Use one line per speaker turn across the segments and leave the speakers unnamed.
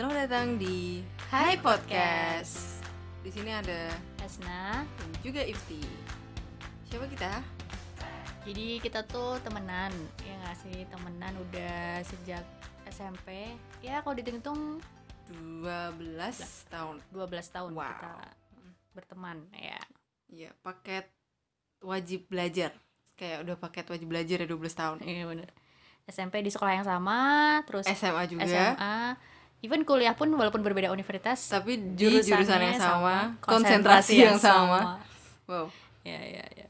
Selamat datang di Hai Podcast. Di sini ada
Hasna.
dan juga Ifti. Siapa kita?
Jadi kita tuh temenan, ya nggak sih temenan udah sejak SMP. Ya kalau dihitung
12 tahun.
12 tahun
Wow.
kita berteman ya.
Iya, paket wajib belajar. Kayak udah paket wajib belajar ya 12 tahun.
Iya bener. SMP di sekolah yang sama, terus
SMA juga.
SMA. Even kuliah pun walaupun berbeda universitas,
Tapi jurus jurusan
jurusannya
yang sama, konsentrasi yang sama. Wow.
Ya ya ya.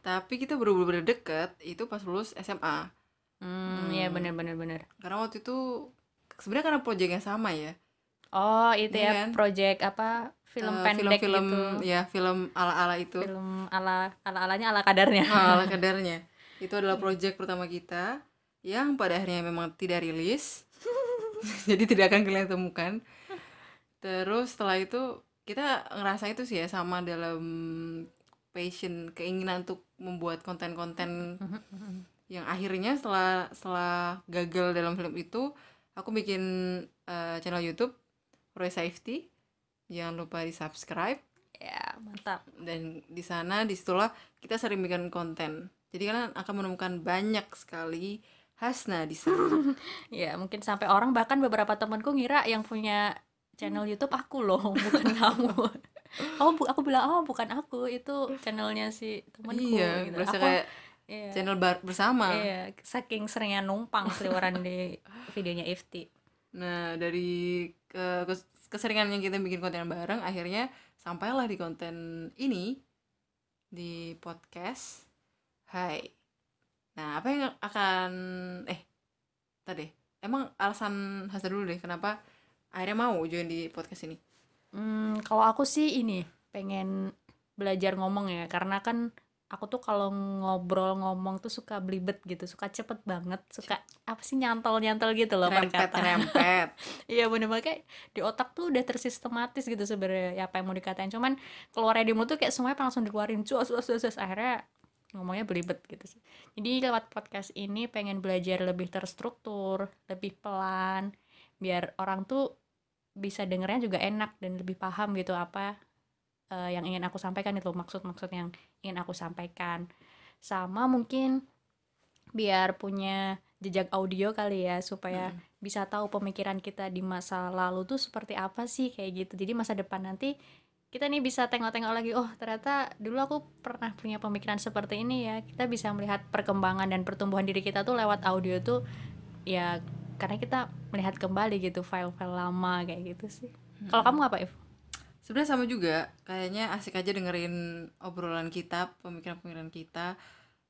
Tapi kita bener-bener deket itu pas lulus SMA.
Hmm, ya bener bener bener.
Karena waktu itu sebenarnya karena proyek yang sama ya.
Oh itu
Iya
ya
kan?
project apa film
Eh,
pendek
film-film
gitu.
ya, film ala-ala itu.
Film ala ala alanya ala kadarnya.
Ah, ala kadarnya. Itu adalah proyek pertama kita yang pada akhirnya memang tidak rilis. Jadi tidak akan kalian temukan. Terus setelah itu kita ngerasa itu sih ya sama dalam passion keinginan untuk membuat konten-konten yang akhirnya setelah setelah gagal dalam film itu aku bikin eh, channel YouTube Roy Safety jangan lupa di subscribe
ya mantap.
dan di sana di situlah kita sering bikin konten jadi kalian akan menemukan banyak sekali Hasna di sana
Ya mungkin sampai orang bahkan beberapa temanku ngira yang punya channel YouTube aku loh, bukan kamu. Oh, bu aku bilang oh bukan aku, itu channelnya si temanku
iya
gitu.
berasa
Aku-
kayak
iya,
channel bar- bersama
iya, saking seringnya numpang seliweran di videonya Ifti.
nah dari ke keseringannya kita bikin konten bareng akhirnya sampailah di konten ini di podcast Hai nah apa yang akan eh tadi emang alasan Hasna dulu deh kenapa akhirnya mau join di podcast ini?
Hmm, kalau aku sih ini pengen belajar ngomong ya, karena kan aku tuh kalau ngobrol ngomong tuh suka belibet gitu, suka cepet banget, suka apa sih nyantol-nyantol gitu loh
rempet rempet.
Iya bener. Banget kayak di otak tuh udah tersistematis gitu sebenarnya ya, apa yang mau dikatain. Cuman keluarnya di mulut tuh kayak semuanya langsung dikeluarin. Cuas cuas cuas. akhirnya ngomongnya belibet gitu sih. Jadi lewat podcast ini pengen belajar lebih terstruktur lebih pelan biar orang tuh bisa dengernya juga enak dan lebih paham gitu apa eh, yang ingin aku sampaikan itu maksud-maksud yang ingin aku sampaikan. Sama mungkin biar punya jejak audio kali ya supaya
Mm.
bisa tahu pemikiran kita di masa lalu tuh seperti apa sih kayak gitu. Jadi masa depan nanti kita nih bisa tengok-tengok lagi oh ternyata dulu aku pernah punya pemikiran seperti ini ya. Kita bisa melihat perkembangan dan pertumbuhan diri kita tuh lewat audio tuh ya karena kita melihat kembali gitu file-file lama kayak gitu sih. Kalau kamu apa If?
sebenarnya sama juga. Kayaknya asik aja dengerin obrolan kita pemikiran-pemikiran kita.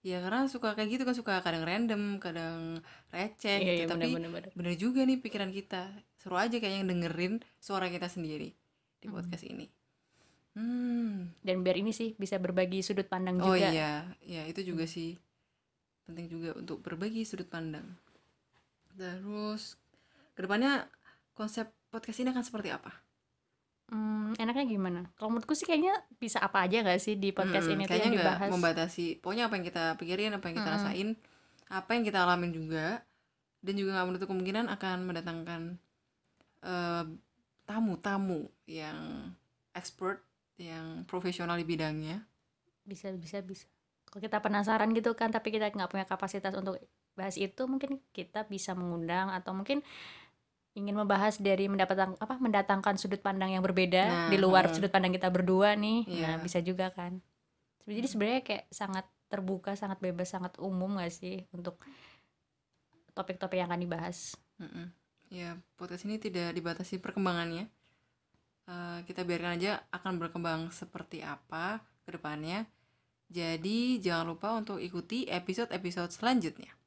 Ya karena suka kayak gitu kan suka kadang random kadang receh
Iya,
gitu.
iya,
tapi
bener-bener.
bener. juga nih pikiran kita. Seru aja kayaknya dengerin suara kita sendiri di podcast ini hmm
dan biar ini sih bisa berbagi sudut pandang
oh
juga
iya ya itu juga sih penting juga untuk berbagi sudut pandang terus ke depannya konsep podcast ini akan seperti apa
Hmm, enaknya gimana? Kalau menurutku sih kayaknya bisa apa aja gak sih di podcast
Mm-mm,
ini tuh
kayaknya
yang
nggak
dibahas?
membatasi pokoknya apa yang kita pikirin apa yang kita
Mm-mm.
rasain apa yang kita alamin juga dan juga nggak menutup kemungkinan akan mendatangkan eh, tamu-tamu yang expert yang profesional di bidangnya
Bisa, bisa, bisa. Kalau kita penasaran gitu kan, tapi kita nggak punya kapasitas untuk bahas itu, mungkin kita bisa mengundang atau mungkin ingin membahas dari mendapatkan apa mendatangkan sudut pandang yang berbeda
Nah,
di luar
mm.
sudut pandang kita berdua nih.
Iya.
Nah, bisa juga kan. Jadi sebenarnya kayak sangat terbuka, sangat bebas, sangat umum gak sih untuk topik-topik yang akan dibahas.
Mm-mm. ya podcast ini tidak dibatasi perkembangannya Eh, kita biarkan aja akan berkembang seperti apa ke depannya. Jadi jangan lupa untuk ikuti episode-episode selanjutnya